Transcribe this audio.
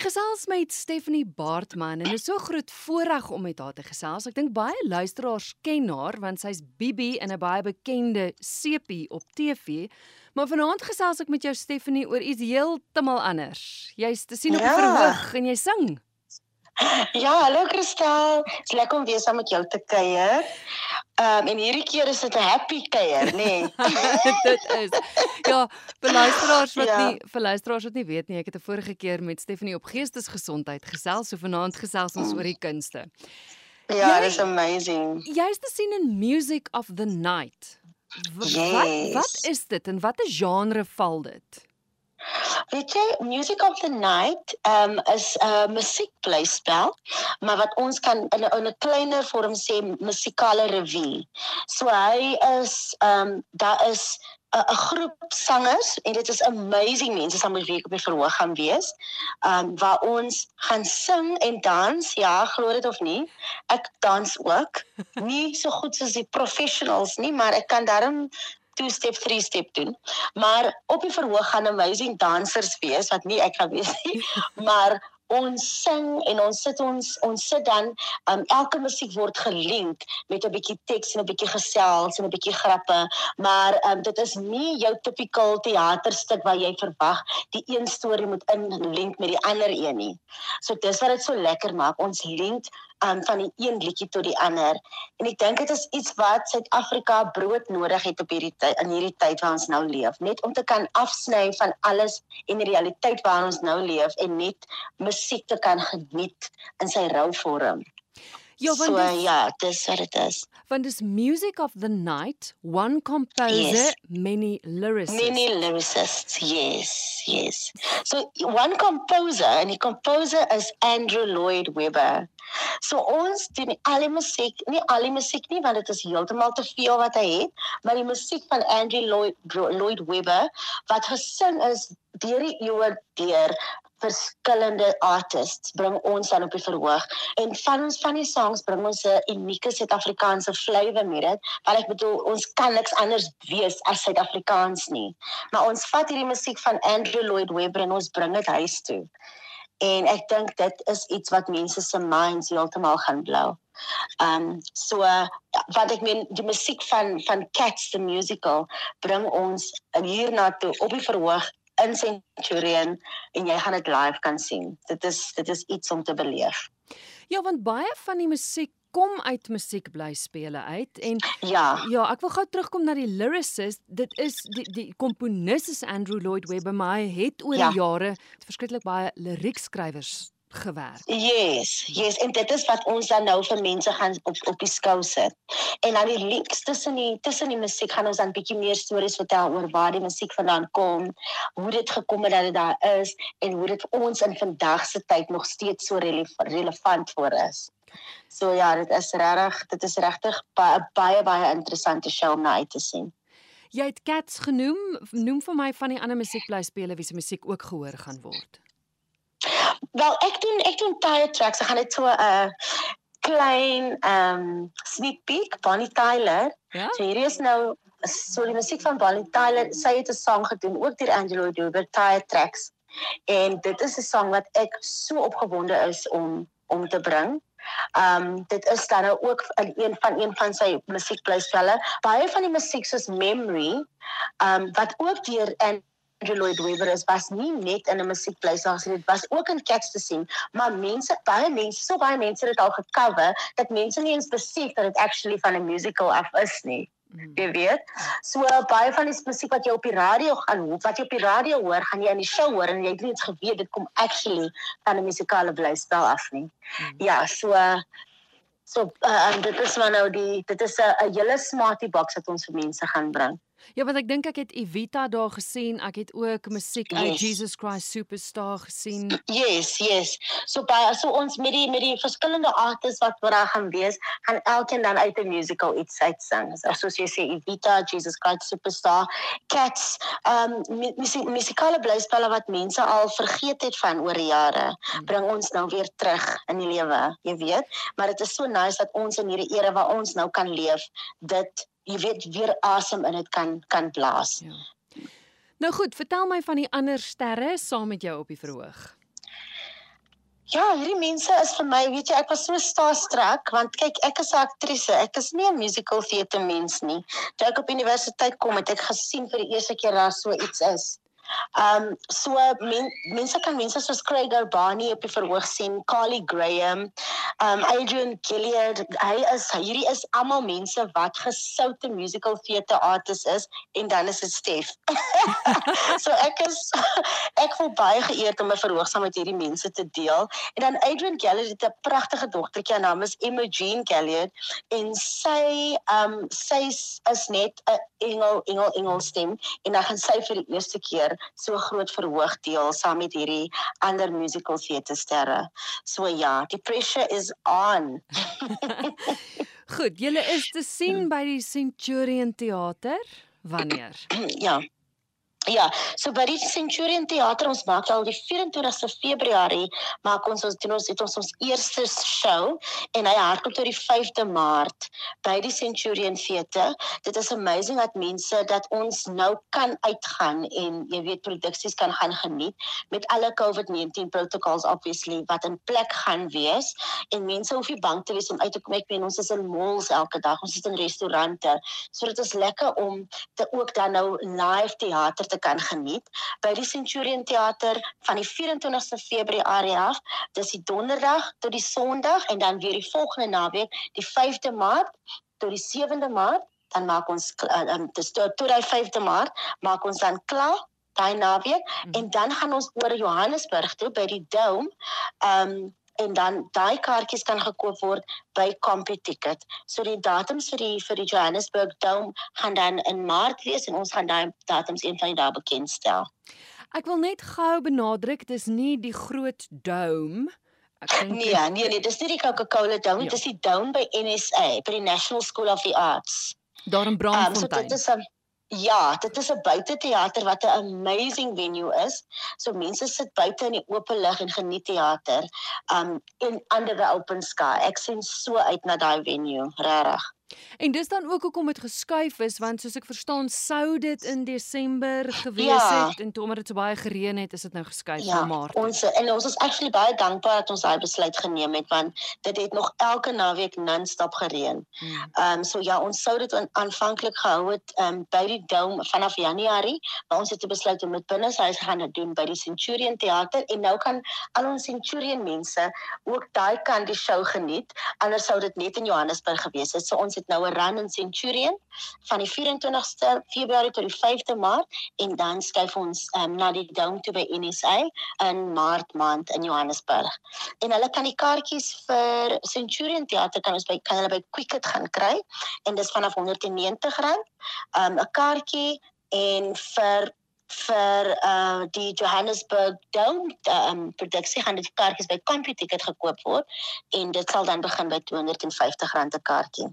Ek gesels met Stephanie Baartman en is so groot voorreg om met haar te gesels. Ek dink baie luisteraars ken haar want sy's Bibi in 'n baie bekende sepie op TV. Maar vanaand gesels ek met jou Stephanie oor iets heeltemal anders. Jy's te sien op die Ja. verhoog en jy sing. Ja, hallo Kristal. Dit's lekker om weer saam met jou te kuier. Ehm um, en hierdie keer is dit 'n happy kuier, nê? Nee. dit is. Ja, vir luisteraars wat Ja. nie vir luisteraars wat nie weet nie, ek het 'n vorige keer met Stephanie op geestesgesondheid gesels, so vanaand gesels ons oor die kunste. ja, Jy- dis amazing. Jy's te sien in Music of the Night. W Wat Yes. wat is dit en watter genre val dit? Weet jy, Music of the Night um, is 'n uh, musiekblyspel, maar wat ons kan in 'n 'n kleiner vorm sê musikale revue. So hy is ehm um, daar is 'n 'n groep sangers en dit is amazing mense saam met wie ek op die verhoog gaan wees. Ehm um, waar ons gaan sing en dans, ja, glo dit of nie. Ek dans ook. Nie so goed soos die professionals nie, maar ek kan darm two step, three step doen. Maar op die verhoog gaan amazing dansers wees wat nie ek gaan wees nie, maar ons sing en ons sit ons ons sit dan um, elke musiek word gelink met 'n bietjie teks en 'n bietjie gesels en 'n bietjie grappe maar um, dit is nie jou typical teaterstuk waar jy verwag die een storie moet inlink met die ander een nie. So dis wat dit so lekker maak. Ons link um, van die een liedjie tot die ander. En ek dink dit is iets wat Suid-Afrika brood nodig het op hierdie tyd in hierdie tyd waar ons nou leef, net om te kan afsny van alles en die realiteit waarin ons nou leef en net musiek te kan geniet in sy rou vorm. Ja, want so dis, ja, dis wat dit is. want dis Music of the Night, one composer, Yes. many lyricists. Many lyricists, yes, yes. So one composer, and die composer is Andrew Lloyd Webber. So ons doen al die musiek, nie al die musiek nie want dit is heeltemal te veel wat hy het, maar die musiek van Andrew Lloyd Lloyd Webber wat gesing is deur die eeue deur verskillende artists bring ons dan op die verhoog. En van ons van die songs bring ons 'n unieke Suid-Afrikaanse flavour met dit. Want ek bedoel ons kan niks anders wees as Suid-Afrikaans nie. Maar ons vat hierdie musiek van Andrew Lloyd Webber en ons bring dit huis toe. En ek dink dit is iets wat mense se minds heeltemal gaan blou. Um so uh, wat ek meen die musiek van van Cats the musical bring ons hierna toe op die verhoog in Centurion en jy gaan dit live kan sien. Dit is dit is iets om te beleef. Ja, want baie van die musiek kom uit musiekblyspele uit en Ja, ja, ek wil gou terugkom na die lyricist. Dit is die die komponis is Andrew Lloyd Webber, maar hy het oor Ja. die jare verskriklik baie liriekskrywers gewerk. yes, yes en dit is wat ons dan nou vir mense gaan op op die skou sit. En dan die links tussen die tussen die musiek gaan ons dan bietjie meer stories vertel oor waar die musiek vandaan kom, hoe dit gekom het dat dit daar is en hoe dit vir ons in vandag se tyd nog steeds so rele relevant voor is. So ja, dit is regtig, dit is regtig baie baie baie interessante show om na uit te sien. Jy het Cats genoem, noem vir my van die ander musiekblyspele wie se musiek ook gehoor gaan word. Wel, ek doen ek doen tire tracks. Ek gaan net so 'n uh, klein ehm um, sneak peek Bonnie Tyler. Ja? So hierdie is nou so die musiek van Bonnie Tyler. Sy het 'n sang gedoen ook deur Angelo Dubber Tire Tracks. En dit is 'n sang wat ek so opgewonde is om om te bring. Um dit is dan nou ook in een van een van sy musiekblyspelle. Baie van die musiek soos Memory, um wat ook deur Andrew Lloyd Webber is, was nie net in 'n musiekblyspel gesien, dit was ook in Cats te sien, maar mense, baie mense, so baie mense het dit al gecover dat mense nie eens besef dat dit actually van 'n musical af is nie. Mm. Jy weet. So baie van die musiek wat jy op die radio gaan hoor, wat jy op die radio hoor, gaan jy in die show hoor en jy het nie eens geweet dit kom actually van 'n musikale blyspel af nie. Mm. Ja, so so uh, um, dit is maar nou die dit is 'n hele smarty box wat ons vir mense gaan bring. Ja, want ek dink ek het Evita daar gesien. Ek het ook musiek uit Yes. Jesus Christ Superstar gesien. Yes, yes. So baie so ons met die met die verskillende artists wat wat daar gaan wees, gaan elkeen dan uit 'n musical iets uitsing. So, soos jy sê Evita, Jesus Christ Superstar, Cats, um mu- musie- musikale blyspelle wat mense al vergeet het van oor jare, Mm. bring ons nou weer terug in die lewe, jy weet. Maar dit is so nice dat ons in hierdie era waar ons nou kan leef, dit jy weet weer asem in dit kan kan blaas. Ja. Nou goed, vertel my van die ander sterre saam met jou op die verhoog. Ja, hierdie mense is vir my, weet jy, ek was so starstruck want kyk, ek is 'n aktrise. Ek is nie 'n musical theater mens nie. Toe ek op universiteit kom, het ek gesien vir die eerste keer daar so iets is. Um so men, mense kan mense soos Craig Urbani op die verhoog sien, Carly Graham, um Adrian Gilliard. Hy is hierdie is almal mense wat gesoute musical theater artists is en dan is dit Stef. so ek is ek voel baie geëerd om 'n verhoog saam met hierdie mense te deel. En dan Adrian Gilliard het 'n pragtige dogtertjie, haar naam is Emma Jean Gilliard en sy um sy is net 'n engel engel engel stem en dan gaan sy vir die eerste keer so groot verhoog deel saam met hierdie ander musical theater sterre. So ja, die pressure is on. Goed, julle is te sien by die Centurion Theater wanneer? ja. Ja, so by die Centurion Theater ons maak al die 24ste Februarie maak ons ons doen ons het ons ons eerste show en hy hardloop tot die 5de Maart by die Centurion Theater. Dit is amazing dat mense dat ons nou kan uitgaan en jy weet produksies kan gaan geniet met alle COVID-19 protocols obviously wat in plek gaan wees en mense hoef nie bang te wees om uit te kom ek weet ons is in malls elke dag, ons is in restaurante. So dit is lekker om te ook dan nou live teater te kan geniet by die Centurion Theater van die 24ste Februarie af. Dis die donderdag tot die Sondag en dan weer die volgende naweek, die 5de Maart tot die 7de Maart, dan maak ons um, dis tot, tot die 5de Maart maak ons dan klaar daai naweek mm. en dan gaan ons oor Johannesburg toe by die Dome. Um en dan daai kaartjies kan gekoop word by CompuTicket. So die datums vir die vir die Johannesburg Dome gaan dan in Maart wees en ons gaan daai datums een van die dae bekendstel. Ek wil net gou benadruk dis nie die groot dome Ek dink Nee, nee, nee, dis nie die Coca-Cola Dome, ja. dis die Dome by NSA, by die National School of the Arts. Daar in Brandfontein. Um, so dit is 'n Ja, dit is 'n buiteteater wat 'n amazing venue is. So mense sit buite in die oop lug en geniet teater um in under the open sky. Ek sien so uit na daai venue, regtig. En dis dan ook hoekom dit geskuif is want soos ek verstaan sou dit in Desember gewees ja. het en toe omdat dit so baie gereën het is dit nou geskuif ja, na Maart. Ons en ons is actually baie dankbaar dat ons daai besluit geneem het want dit het nog elke naweek non-stop gereën. Hmm. Ehm um, so ja, ons sou dit aanvanklik gehou het ehm um, by die Dome vanaf Januarie, maar ons het besluit om dit binne huis gaan doen by die Centurion Theater en nou kan al ons Centurion mense ook daai kan die show geniet. Anders sou dit net in Johannesburg gewees het. So ons het nou 'n run in Centurion van die 24ste Februarie tot die 5de Maart en dan skuif ons um, na die Dome toe by NSA in Maart maand in Johannesburg. En hulle kan die kaartjies vir Centurion teater kan ons by kan hulle by Quicket gaan kry en dis vanaf R190. Um 'n kaartjie en vir vir uh die Johannesburg Dome um produksie gaan dit kaartjies by CompuTicket gekoop word en dit sal dan begin by R250 'n kaartjie.